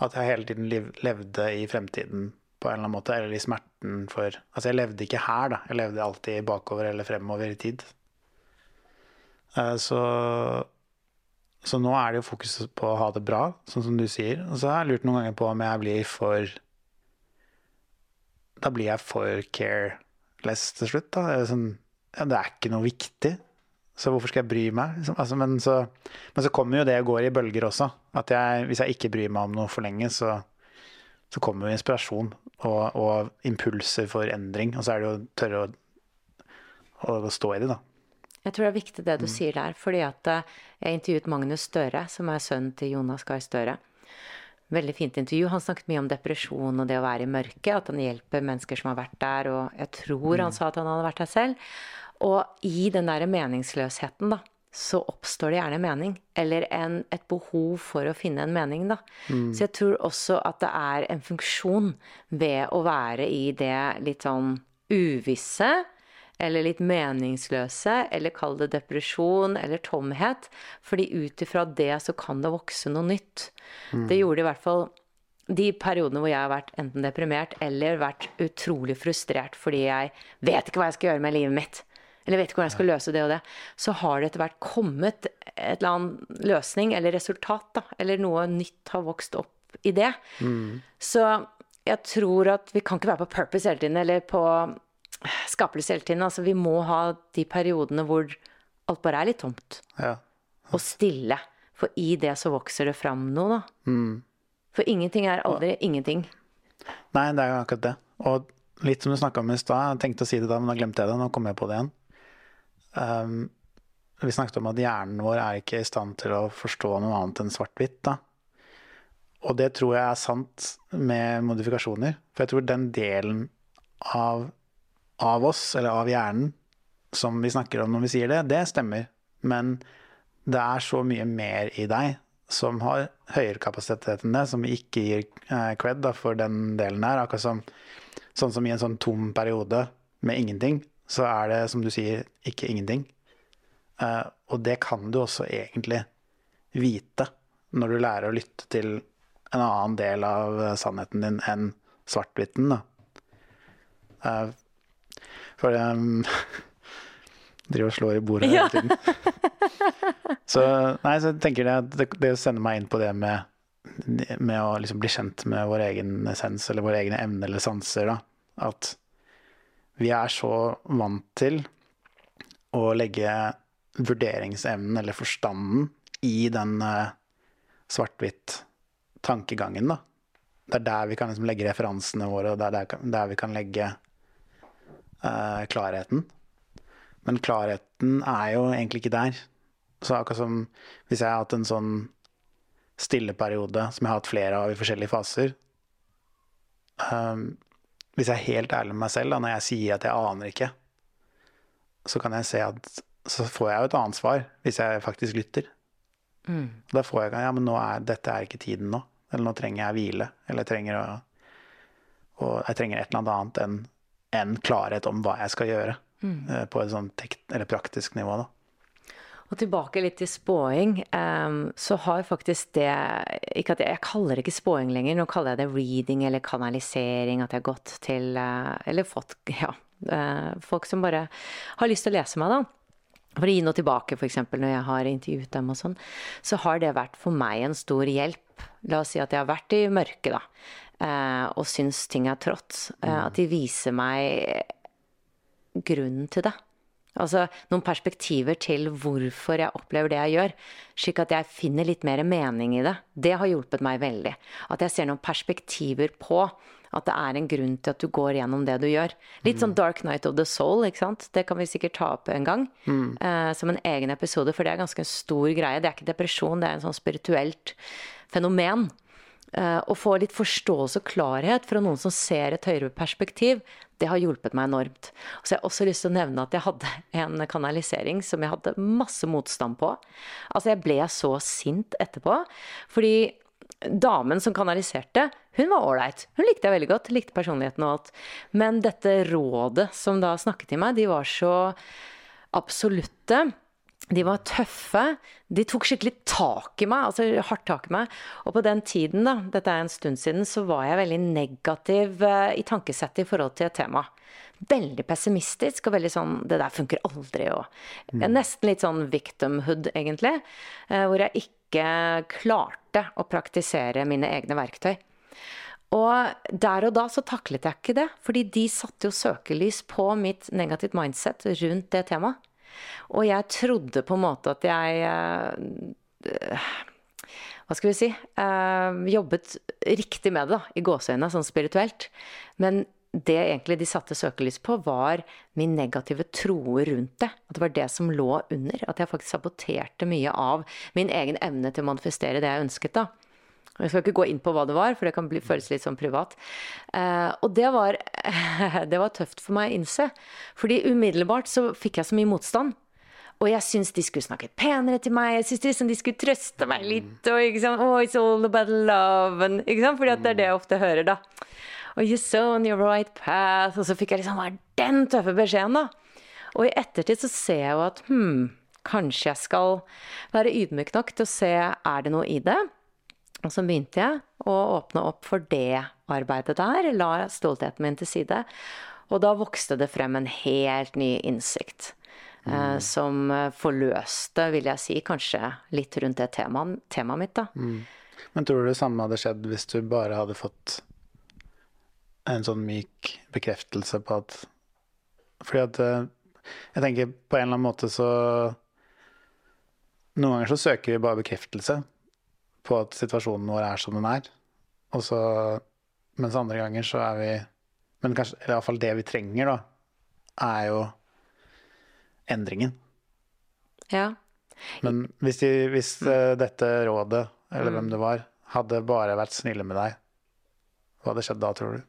At jeg hele tiden levde i fremtiden på en eller annen måte, eller i smerten for Altså, jeg levde ikke her, da. Jeg levde alltid bakover eller fremover i tid. Eh, så, så nå er det jo fokus på å ha det bra, sånn som du sier. Og så har jeg lurt noen ganger på om jeg blir for Da blir jeg for careless til slutt, da. Det er, sånn, ja, det er ikke noe viktig. Så hvorfor skal jeg bry meg? Liksom? Altså, men, så, men, så, kommer jo det og går i bølger også. At jeg, hvis jeg ikke bryr meg om noe for lenge, så, så kommer jo inspirasjon og, og, impulser for endring. Og så er det jo å tørre å, å, stå i det, da. Jeg tror det er viktig det du mm. sier der. fordi at eh, jeg intervjuet Magnus Støre, som er sønnen til Jonas Gahr Støre. Veldig fint intervju. Han snakket mye om depresjon og det å være i mørket. At han hjelper mennesker som har vært der, og jeg tror han mm. sa at han hadde vært der selv. Og i den derre meningsløsheten, da, så oppstår det gjerne mening. Eller en, et behov for å finne en mening, da. Mm. Så jeg tror også at det er en funksjon ved å være i det litt sånn uvisse, eller litt meningsløse, eller kall det depresjon eller tomhet. Fordi ut ifra det så kan det vokse noe nytt. Mm. Det gjorde i hvert fall de periodene hvor jeg har vært enten deprimert eller vært utrolig frustrert fordi jeg vet ikke hva jeg skal gjøre med livet mitt eller vet ikke hvordan jeg skal løse det og det, så har det etter hvert kommet et eller annet løsning eller resultat, da. Eller noe nytt har vokst opp i det. Mm. Så jeg tror at vi kan ikke være på purpose hele tiden, eller på skapelse hele tiden. Altså vi må ha de periodene hvor alt bare er litt tomt. Ja. Og stille. For i det så vokser det fram noe, da. Mm. For ingenting er aldri og, ingenting. Nei, det er jo akkurat det. Og litt som du snakka om i stad, jeg tenkte å si det da, men da glemte jeg det. Nå kommer jeg på det igjen. Um, vi snakket om at hjernen vår er ikke i stand til å forstå noe annet enn svart-hvitt. Og det tror jeg er sant med modifikasjoner. For jeg tror den delen av, av, oss, eller av hjernen, som vi snakker om når vi sier det, det stemmer. Men det er så mye mer i deg som har høyere kapasitet enn det, som vi ikke gir eh, cred da, for den delen her. Akkurat som, sånn som i en sånn tom periode med ingenting, så er det, som du sier, ikke ingenting. Uh, og det kan du også egentlig vite når du lærer å lytte til en annen del av sannheten din enn svart-hvitten. Uh, for um, driver og slår i bordet hele tiden. så, nei, så jeg tenker det, det, å sende meg inn på det med, med å liksom bli kjent med vår egen essens eller våre egne emner eller sanser, da. At vi er så vant til å legge vurderingsevnen eller forstanden i den uh, svart-hvitt tankegangen, da. Det er der vi kan liksom legge referansene våre, og det er der, der vi kan legge uh, klarheten. Men klarheten er jo egentlig ikke der. Så akkurat som hvis jeg har hatt en sånn stilleperiode som jeg har hatt flere av i forskjellige faser, um, hvis jeg er helt ærlig med meg selv, da, når jeg sier at jeg aner ikke, så kan jeg se at så får jeg jo et annet svar hvis jeg faktisk lytter. Mm. Da får jeg ja, men nå er, dette er ikke tiden nå. Eller nå trenger jeg hvile. Eller jeg trenger, å, og jeg trenger et eller annet enn en klarhet om hva jeg skal gjøre. Mm. Eh, på et sånn praktisk nivå, da. Og tilbake litt til spåing, um, så har faktisk det ikke at jeg, jeg, kaller det ikke spåing lenger, nå kaller jeg det reading eller kanalisering. At jeg har gått til uh, Eller fått ja, uh, folk som bare har lyst til å lese meg, da. For å gi noe tilbake, f.eks. når jeg har intervjuet dem og sånn, så har det vært for meg en stor hjelp. La oss si at jeg har vært i mørket, da, og syns ting er trått. At de viser meg grunnen til det. Altså noen perspektiver til hvorfor jeg opplever det jeg gjør, slik at jeg finner litt mer mening i det. Det har hjulpet meg veldig. At jeg ser noen perspektiver på at det er en grunn til at du går gjennom det du gjør. Litt sånn Dark Night of the Soul, ikke sant. Det kan vi sikkert ta opp en gang. Mm. Eh, som en egen episode, for det er ganske en stor greie. Det er ikke depresjon, det er en sånn spirituelt fenomen. Eh, å få litt forståelse og klarhet fra noen som ser et høyere perspektiv, det har hjulpet meg enormt. Så jeg har også lyst til å nevne at jeg hadde en kanalisering som jeg hadde masse motstand på. Altså, jeg ble så sint etterpå. Fordi damen som kanaliserte, hun var ålreit. Hun likte jeg veldig godt. Likte personligheten og alt. Men dette rådet som da snakket til meg, de var så absolutte. De var tøffe. De tok skikkelig tak i meg, altså hardt tak i meg. Og på den tiden, da, dette er en stund siden, så var jeg veldig negativ uh, i tankesettet i forhold til et tema. veldig pessimistisk og veldig sånn Det der funker aldri, og nesten litt sånn victimhood, egentlig. eh, Hvor jeg ikke klarte å praktisere mine egne verktøy. Og der og da så taklet jeg ikke det, fordi de satte jo søkelys på mitt negativt mindset rundt det temaet. Og jeg trodde på en måte at jeg eh, Hva skal vi si eh, Jobbet riktig med det, da, i gåseøynene, sånn spirituelt. Men det egentlig de satte søkelys på, var min negative troer rundt det. At det var det som lå under. At jeg faktisk saboterte mye av min egen evne til å manifestere det jeg ønsket, da. Jeg skal ikke gå inn på hva det var, for det kan bli, føles litt sånn privat. Eh, og det var, det var tøft for meg å innse. Fordi umiddelbart så fikk jeg så mye motstand. Og jeg syns de skulle snakket penere til meg, jeg syns liksom de skulle trøste meg litt. Og ikke sant, oh, it's all about love. Ikke sant? Fordi det er det jeg ofte hører, da. Og you're so on your right path. Og så fikk jeg liksom hva er den tøffe beskjeden, da? Og i ettertid så ser jeg jo at hm, kanskje jeg skal være ydmyk nok til å se er det noe i det. Og så begynte jeg å åpne opp for det arbeidet der, la stoltheten min til side. Og da vokste det frem en helt ny innsikt. Eh, som eh, forløste, vil jeg si, kanskje litt rundt det temaet, temaet mitt, da. Men tror du det samme hadde skjedd hvis du bare hadde fått en sånn myk bekreftelse på at Fordi at eh, jeg tenker på en eller annen måte så Noen ganger så søker vi bare bekreftelse på at situasjonen vår er som den er. Og så Mens andre ganger så er vi Men kanskje eller iallfall det vi trenger, da, er jo endringen. Ja. Men hvis, de, hvis eh, dette rådet, eller hvem det var, hadde bare vært snille med deg, hva hadde skjedd da, tror du?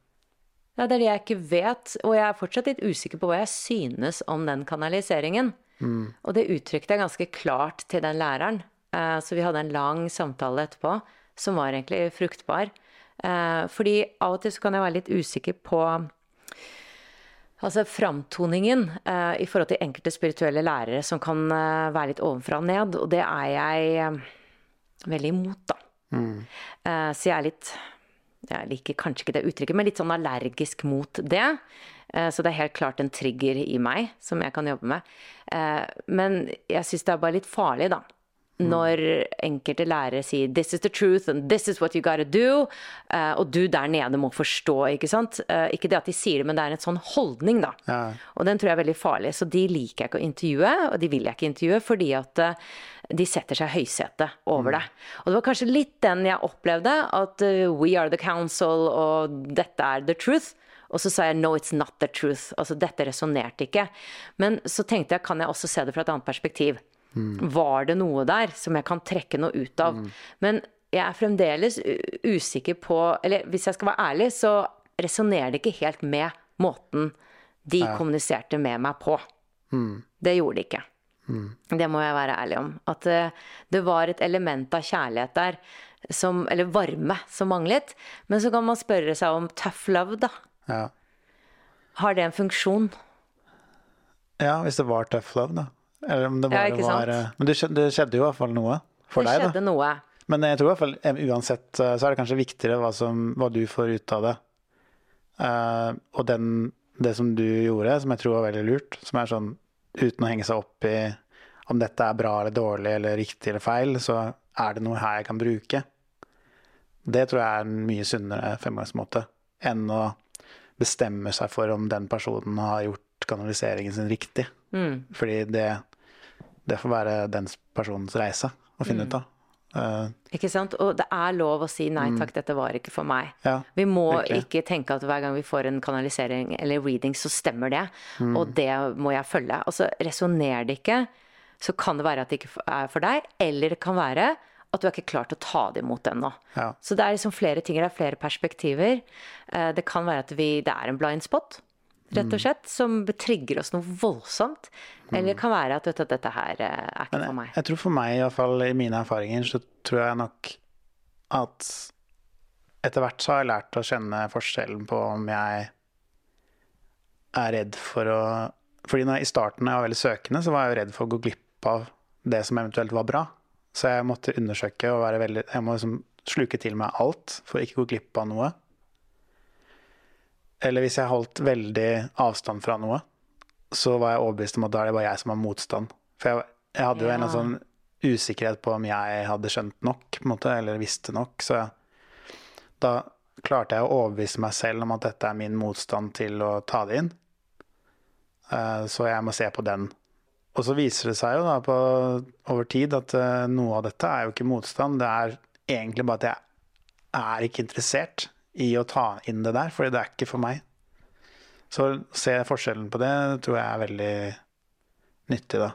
Ja, det er det jeg ikke vet, og jeg er fortsatt litt usikker på hva jeg synes om den kanaliseringen. Og det uttrykte jeg ganske klart til den læreren. Eh, Så vi hadde en lang samtale etterpå som var egentlig fruktbar. Eh, Fordi av og til så kan jeg være litt usikker på Altså framtoningen eh, i forhold til enkelte spirituelle lærere som kan være litt ovenfra og ned, og det er jeg veldig imot, da. Mm. så jeg er litt Jeg liker kanskje ikke det uttrykket, men litt sånn allergisk mot det. Så det er helt klart en trigger i meg som jeg kan jobbe med. Men jeg syns det er bare litt farlig, da. Når enkelte lærere sier 'this is the truth', and 'this is what you gotta do', eh, og du der nede må forstå, ikke sant. Eh, Ikke det at de sier det, men det er en sånn holdning, da. Ja. Og den tror jeg er veldig farlig. Så de liker jeg ikke å intervjue, og de vil jeg ikke intervjue fordi at eh, de setter seg høysetet over det. Og det var kanskje litt den jeg opplevde, at we are the council, og dette er the truth. Og så sa jeg no, it's not the truth. Altså dette resonnerte ikke. Men så tenkte jeg, kan jeg også se det fra et annet perspektiv? Var det noe der som jeg kan trekke noe ut av? Men jeg er fremdeles usikker på Eller hvis jeg skal være ærlig, så resonnerer det ikke helt med måten de kommuniserte med meg på. Det gjorde de ikke. Det må jeg være ærlig om. At eh, det var et element av kjærlighet der, som, eller varme, som manglet. Men så kan man spørre seg om tough love, da. Ja. Har det en funksjon? ja, hvis det var tough love, da. Eller om det Ja, bare ikke var sant? Men det skjedde, det skjedde jo i hvert fall noe for det deg, da. skjedde noe. Men jeg tror i hvert fall eh, uansett eh, så er det kanskje viktigere hva, som, hva du får ut av det. Uh, og den, det som du gjorde, som jeg tror var veldig lurt, som er sånn uten å henge seg opp i om dette er bra eller dårlig eller riktig eller feil, så er det noe her jeg kan bruke. Det tror jeg er en mye sunnere fremgangsmåte enn å bestemme seg for om den personen har gjort kanaliseringen sin riktig. Fordi det, det får være den personens reise å finne ut av. Uh, Ikke sant? Og det er lov å si nei takk, dette var ikke for meg. Ja, vi må virkelig. ikke tenke at hver gang vi får en kanalisering eller reading, så stemmer det. Og det må jeg følge. Altså resonnerer det ikke, så kan det være at det ikke er for deg, eller det kan være at du er ikke klart å ta det imot ennå. Ja. Så det er liksom flere ting, det er flere perspektiver. Eh, Det kan være at vi, det er en blind spot, rett og slett, som trigger oss noe voldsomt. Eller det kan være at vet at dette her eh, er ikke Men for meg. jeg tror for meg, i hvert fall i mine erfaringer, så tror jeg nok at etter hvert så har jeg lært å kjenne forskjellen på om jeg er redd for å Fordi når jeg, i starten da jeg var veldig søkende, så var jeg jo redd for å gå glipp av det som eventuelt var bra. Så jeg måtte undersøke og være veldig Jeg må liksom sluke til meg alt for å ikke gå glipp av noe. Eller hvis jeg holdt veldig avstand fra noe, så var jeg overbevist om at da er det bare jeg som har motstand. For jeg, jeg hadde jo en sånn usikkerhet på om jeg hadde skjønt nok, måte, eller visste nok. Så jeg, da klarte jeg å overbevise meg selv om at dette er min motstand til å ta det inn. Uh, så jeg må se på den. Og så viser det seg jo da på, over tid at uh, noe av dette er jo ikke motstand, det er egentlig bare at jeg er ikke interessert i å ta inn det der, fordi det er ikke for meg. Så å se forskjellen på det tror jeg er veldig nyttig, da.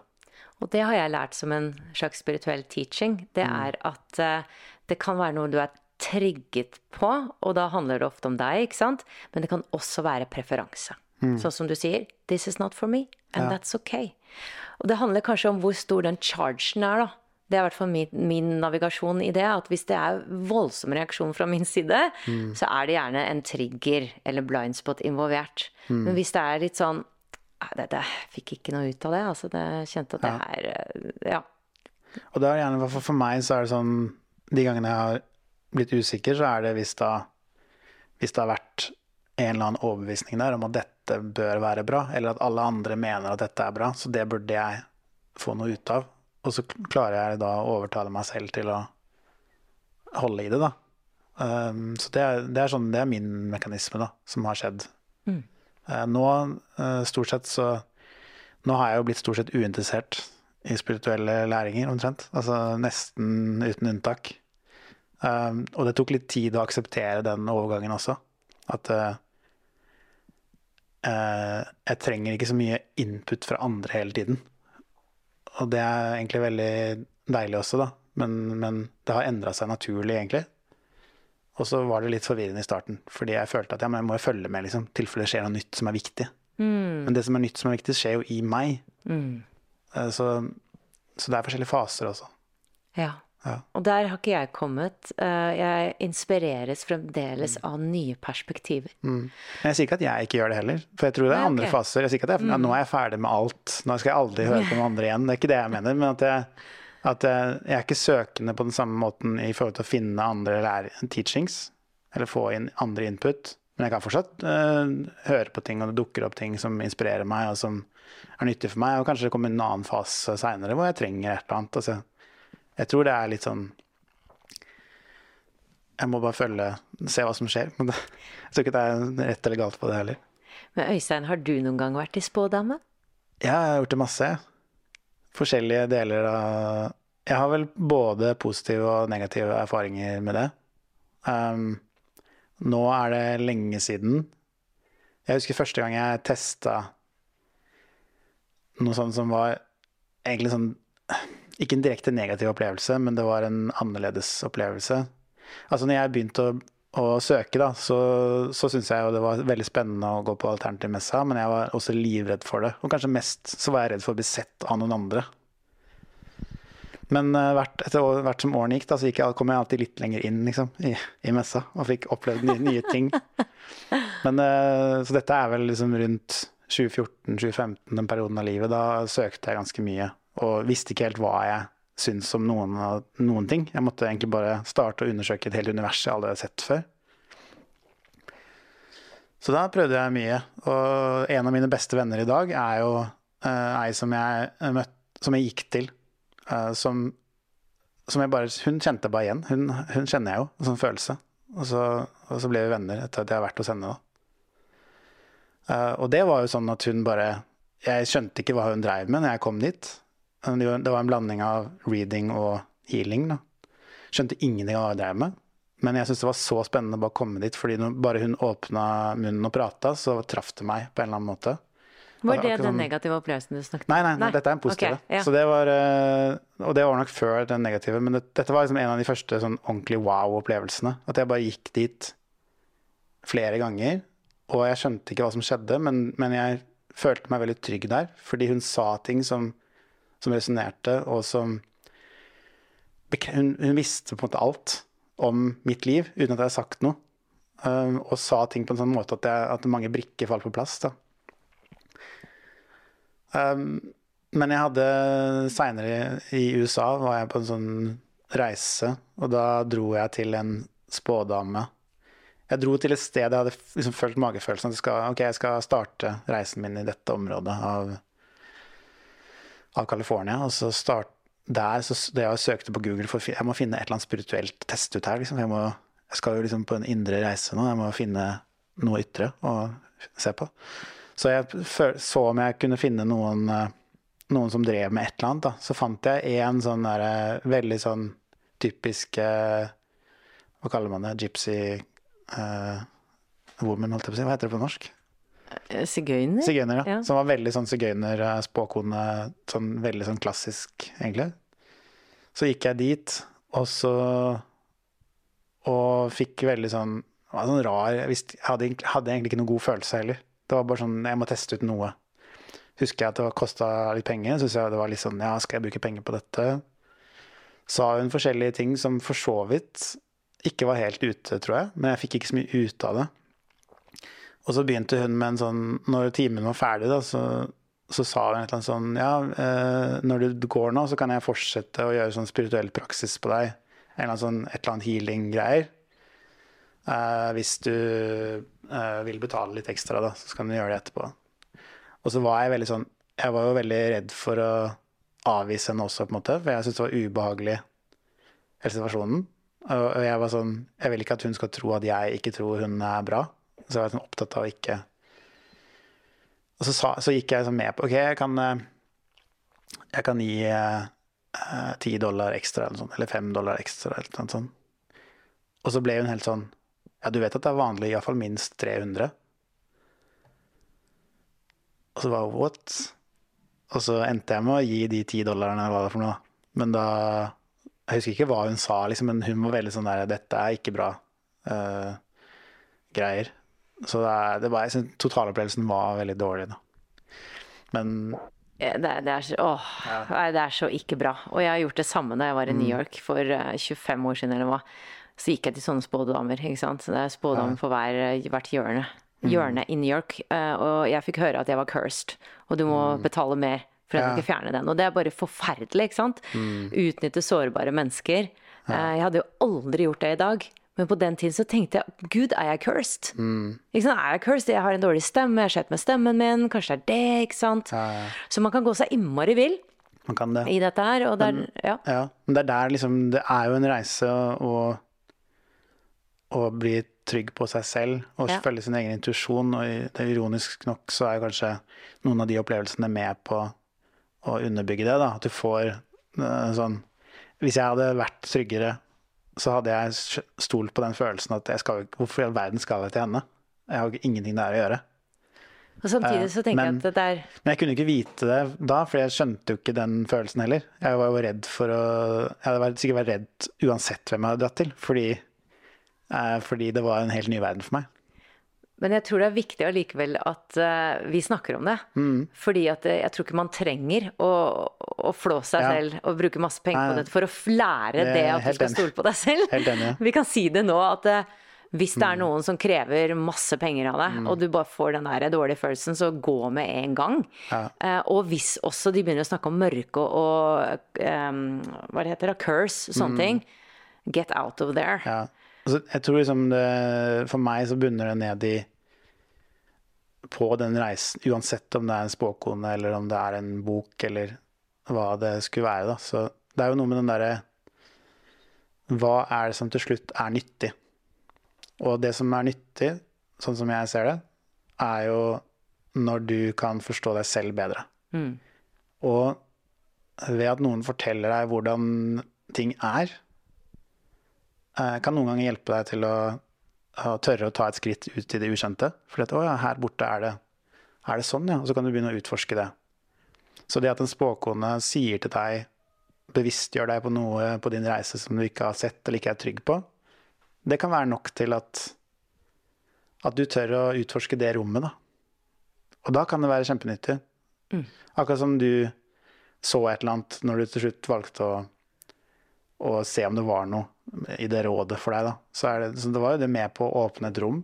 Og det har jeg lært som en slags spirituell teaching. Det mm. er at uh, det kan være noe du er trigget på, og da handler det ofte om deg, ikke sant? Men det kan også være preferanse. Mm. Sånn som du sier, 'This is not for me', and ja. that's okay. Og det handler kanskje om hvor stor den chargen er, da. Det er i hvert fall min, min, navigasjon i det. At hvis det er voldsom reaksjon fra min side, mm. så er det gjerne en trigger eller blindspot involvert. Mm. Men hvis det er litt sånn det, det, fikk ikke noe ut av det. Altså, det kjente at det er eh, Ja. Og det er gjerne, for, for meg så er det sånn De gangene jeg har blitt usikker, så er det hvis, da, hvis det har vært en eller annen overbevisning der om at dette bør være bra, eller at alle andre mener at dette er bra, så det burde jeg få noe ut av. Og så klarer jeg da å overtale meg selv til å holde i det, da. Um, så det er, det er, sånn, det er min mekanisme, da, som har skjedd. Mm. Uh, nå, uh, stort sett så Nå har jeg jo blitt stort sett uinteressert i spirituelle læringer, omtrent. Altså nesten uten unntak. Um, og det tok litt tid å akseptere den overgangen også. At uh, jeg trenger ikke så mye input fra andre hele tiden. Og det er egentlig veldig deilig også, da. Men, men det har endra seg naturlig, egentlig. Og så var det litt forvirrende i starten, fordi jeg følte at ja, men jeg må jo følge med, liksom, tilfelle det skjer noe nytt som er viktig. Mm. Men det som er nytt som er viktig, skjer jo i meg. Mm. Eh, så, så, det er forskjellige faser også. Ja. Ja. Og der har ikke jeg kommet. Eh, jeg inspireres fremdeles mm. av nye perspektiver. Mm. Men jeg sier ikke at jeg ikke gjør det heller, for jeg tror det er andre okay. faser. Jeg sier ikke at jeg, ja, nå er jeg ferdig med alt, nå skal jeg aldri høre på noen andre igjen. Det er ikke det jeg mener. men at jeg at jeg, jeg, er ikke søkende på den samme måten i forhold til å finne andre lære, teachings, eller få inn andre input. Men jeg kan fortsatt uh, høre på ting, og det dukker opp ting som inspirerer meg, og som er nyttig for meg. Og kanskje det kommer en annen fase seinere hvor jeg trenger et eller annet. Altså, jeg tror det er litt sånn Jeg må bare følge, se hva som skjer. Men det, jeg tror ikke det er rett eller galt på det heller. Men Øystein, har du noen gang vært i spådame? Ja, jeg har gjort det masse forskjellige deler av Jeg har vel både positive og negative erfaringer med det. Um, nå er det lenge siden. Jeg husker første gang jeg testa noe sånt som var egentlig sånn Ikke en direkte negativ opplevelse, men det var en annerledes opplevelse. Altså når jeg begynte å, å søke, da, så, så syntes jeg jo det var veldig spennende å gå på alternativmessa, men jeg var også livredd for det. Og kanskje mest så var jeg redd for å bli sett av noen andre. Men uh, hvert, etter hvert som årene gikk, da, så gikk jeg, kom jeg alltid litt lenger inn liksom, i, i messa og fikk opplevd nye, nye ting. Men, uh, så dette er vel liksom rundt 2014-2015, den perioden av livet. Da søkte jeg ganske mye og visste ikke helt hva jeg syntes om noen, noen ting. Jeg måtte egentlig bare starte å undersøke et helt univers jeg aldri hadde sett før. Så da prøvde jeg mye. Og en av mine beste venner i dag er jo uh, ei som jeg, møtt, som jeg gikk til uh, som, som, jeg bare Hun kjente bare igjen. Hun, hun kjenner jeg jo, en sånn følelse. Og så, og så, ble vi venner etter at jeg har vært hos henne. Uh, og det var jo sånn at hun bare Jeg skjønte ikke hva hun dreiv med når jeg kom dit. Det var en blanding av reading og healing. da. Skjønte ingenting av hva jeg drev med. Men jeg syntes det var så spennende å bare komme dit, fordi bare hun åpna munnen og prata, så traff det meg på en eller annen måte. Var det den sånn- negative opplevelsen du snakket om? Nei, nei, nei, dette er en positiv. Okay, ja. det var, eh, og det var nok før den negative, men det, dette var liksom en av de første sånn ordentlig wow-opplevelsene. At jeg bare gikk dit flere ganger, og jeg skjønte ikke hva som skjedde, men, men jeg følte meg veldig trygg der, fordi hun sa ting som, som resonnerte, og som hun, hun, visste på en måte alt om mitt liv uten at jeg hadde sagt noe. Um, og sa ting på en sånn måte at, jeg, at mange brikker falt på plass. da. Um, men jeg hadde seinere i USA var jeg på en sånn reise, og da dro jeg til en spådame. Jeg dro til et sted jeg hadde liksom følt magefølelsen at jeg skal, okay, jeg skal starte reisen min i dette området av, av California. Og så start, der, så det jeg søkte på Google for Jeg må finne et eller annet spirituelt test ut her. Liksom. Jeg, må, jeg skal jo liksom på en indre reise nå. Jeg må finne noe ytre å se på. Så jeg så om jeg kunne finne noen, eh, noen som drev med et eller annet. Da. Så fant jeg en sånn der, eh, veldig sånn typisk eh, Hva kaller man det? Gypsy uh, woman, holdt jeg på å si. Hva heter det på norsk? Sigøyner? Sigøyner, ja. ja. Som var veldig sånn sigøyner-spåkone. Sånn veldig sånn klassisk, egentlig. Så gikk jeg dit, og så Og fikk veldig sånn det var sånn rar Jeg hadde, hadde, egentlig ikke noen god følelse heller. Det var bare sånn Jeg må teste ut noe. Husker jeg at det kosta litt penger. Så jeg det var litt sånn Ja, skal jeg bruke penger på dette? Sa hun forskjellige ting som for så vidt ikke var helt ute, tror jeg. Men jeg fikk ikke så mye ut av det. Og så begynte hun med en sånn Når timen var ferdig, da, så, så sa hun et eller annet sånn Ja, eh, når du går nå, så kan jeg fortsette å gjøre sånn spirituell praksis på deg. En eller annen sånn, et eller annet healing-greier. Eh, hvis du eh, vil betale litt ekstra, da, så kan du gjøre det etterpå. Og så var jeg veldig sånn Jeg var jo veldig redd for å avvise henne også, på en måte, for jeg syntes det var ubehagelig, hele situasjonen. Og, jeg var sånn Jeg vil ikke at hun skal tro at jeg ikke tror hun er bra. Så jeg var sånn opptatt av ikke Og så, sa, så gikk jeg sånn med på OK, jeg kan, eh, jeg kan gi ti uh, dollar ekstra, eller, sånt, eller fem dollar ekstra, eller noe sånt. Og så ble hun helt sånn ja, du vet at det er vanlig iallfall minst 300? Og så var hun what? Og så endte jeg med å gi de ti dollarene, hva det var for noe. Men da Jeg husker ikke hva hun sa, liksom, men hun var veldig sånn der Dette er ikke bra uh, greier. Så det, er, det var, jeg synes totalopplevelsen var veldig dårlig, da. Men det, det, er så, åh, ja. det er så ikke bra. Og jeg har gjort det samme da jeg var i New mm. York for 25 år siden, eller hva så gikk jeg til sånne spådamer. ikke sant? Så det er spådom for hver, hvert hjørne. Mm. Hjørne i New York. Eh, og jeg fikk høre at jeg var cursed, og du må mm. betale mer for at du ikke fjerner den. Og det er bare forferdelig, ikke sant? Utnytte sårbare mennesker. Eh, jeg hadde jo aldri gjort det i dag. Men på den tiden så tenkte jeg gud, er jeg cursed? Mm. Ikke sant? Er jeg cursed? Jeg har en dårlig stemme, jeg har sett med stemmen min, kanskje det er det, ikke sant? Ja, ja. Så man kan gå seg innmari vill i dette her. Og der, men, ja. ja. Men det er der liksom Det er jo en reise å å bli trygg på seg selv og følge sin egen intuisjon. Og det er ironisk nok så er kanskje noen av de opplevelsene med på å underbygge det. da, At du får uh, sånn Hvis jeg hadde vært tryggere, så hadde jeg stolt på den følelsen at jeg skal, hvorfor i all verden skal jeg til henne? Jeg har jo ingenting der å gjøre. Og samtidig så tenker men, jeg at det er Men jeg kunne ikke vite det da, for jeg skjønte jo ikke den følelsen heller. Jeg var jo redd for å Jeg hadde sikkert vært redd uansett hvem jeg hadde dratt til, fordi Eh, fordi det var en helt ny verden for meg. Men jeg tror det er viktig allikevel at uh, vi snakker om det. Mm. Fordi at uh, jeg tror ikke man trenger å, å flå seg ja. selv og bruke masse penger Nei. på dette for å lære det, det at du skal stole på deg selv. Enig, ja. Vi kan si det nå at uh, hvis det er mm. noen som krever masse penger av deg, mm. og du bare får den der dårlige følelsen, så gå med en gang. Ja. og hvis også de begynner å snakke om mørke og, og um, hva det heter, curse, sånne mm. ting, get out of there. Ja. Altså, jeg tror liksom det, For meg så bunner det ned i På den reisen, uansett om det er en spåkone eller om det er en bok eller hva det skulle være, da. Så det er jo noe med den derre Hva er det som til slutt er nyttig? Og det som er nyttig, sånn som jeg ser det, er jo når du kan forstå deg selv bedre. Mm. Og ved at noen forteller deg hvordan ting er, Eh, kan noen ganger hjelpe deg til å, å, tørre å ta et skritt ut i det ukjente. For at, å, ja, her borte er det, er det sånn, ja. Og så kan du begynne å utforske det. Så det at en spåkone sier til deg, bevisstgjør deg på noe på din reise som du ikke har sett eller ikke er trygg på, det kan være nok til at, at du tør å utforske det rommet, da. Og da kan det være kjempenyttig. Mm. Akkurat som du så et eller annet når du til slutt valgte å, å se om det var noe i det rådet for deg, da. Så, det, så det var jo det med på å åpne et rom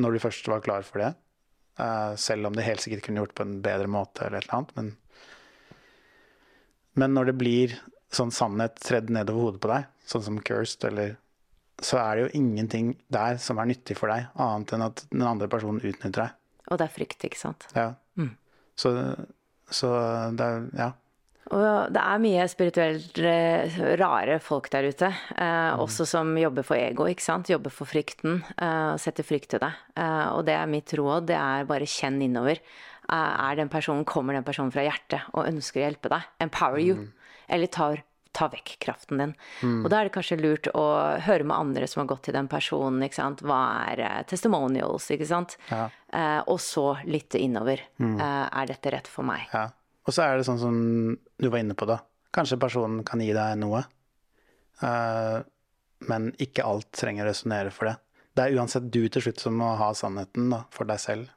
når du først var klar for det. Uh, selv om det helt sikkert kunne gjort på en bedre måte eller et eller annet. Men, men når det blir sånn sannhet tredd nedover hodet på deg, sånn som Cursed eller så er det jo ingenting der som er nyttig for deg, annet enn at den andre personen utnytter deg. Og det er frykt, ikke sant. Ja. Så, så det er Ja. Og det er mye spirituelt eh, rare folk der ute, eh, også som jobber for ego, ikke sant. Jobber for frykten, eh, setter frykt til deg. Eh, og det er mitt råd, det er bare kjenn innover. Eh, er den personen, kommer den personen fra hjertet og ønsker å hjelpe deg? Empower you. Eller tar, ta vekk kraften din. Og da er det kanskje lurt å høre med andre som har gått til den personen, ikke sant. Hva er eh, testimonials, ikke sant. Ja. Eh, og så lytte innover. Eh, er dette rett for meg? Ja. Og så er det sånn som du var inne på, det. Kanskje personen kan gi deg noe, Uh, men ikke alt trenger å resonnere for det. Det er uansett du til slutt som må ha sannheten da, for deg selv.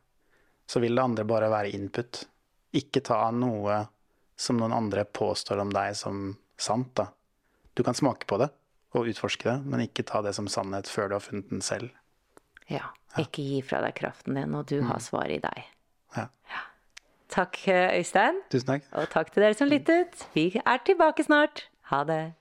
Så vil det andre bare være input. Ikke ta noe som noen andre påstår om deg som sant, da. Du kan smake på det og utforske det, men ikke ta det som sannhet før du har funnet den selv. Ja. Ikke gi fra deg kraften din, og du har svaret i deg. Ja. Takk, Øystein. Tusen takk. Og takk til dere som lyttet. Vi er tilbake snart. Ha det.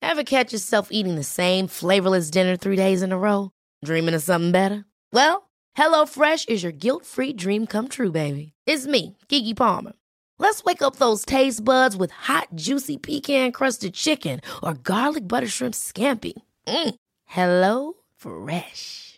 Ever catch yourself eating the same flavorless dinner three days in a row? Dreaming of something better? Well, HelloFresh is your guilt-free dream come true, baby. It's me, Kiki Palmer. Let's wake up those taste buds with hot, juicy pecan-crusted chicken or garlic butter shrimp scampi. Mm. Hello Fresh.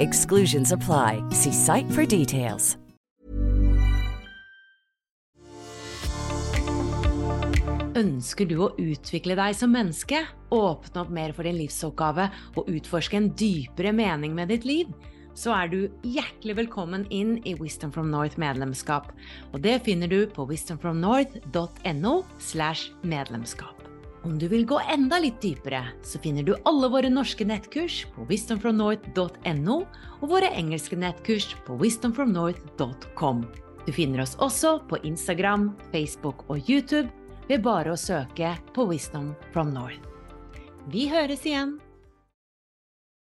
Exclusions apply. See site for details. Ønsker du å utvikle deg som menneske, åpne opp mer for din livsoppgave og utforske en dypere mening med ditt liv? Så er du hjertelig velkommen inn i Wisdom from North medlemskap. Og det finner du på wisdomfromnorth.no slash medlemskap. Om du vil gå enda litt dypere, så finner du alle våre norske nettkurs på wisdomfromnorth.no og våre engelske nettkurs på wisdomfromnorth.com. Du finner oss også på Instagram, Facebook og YouTube ved bare å søke på Wisdom from North. Vi høres igjen!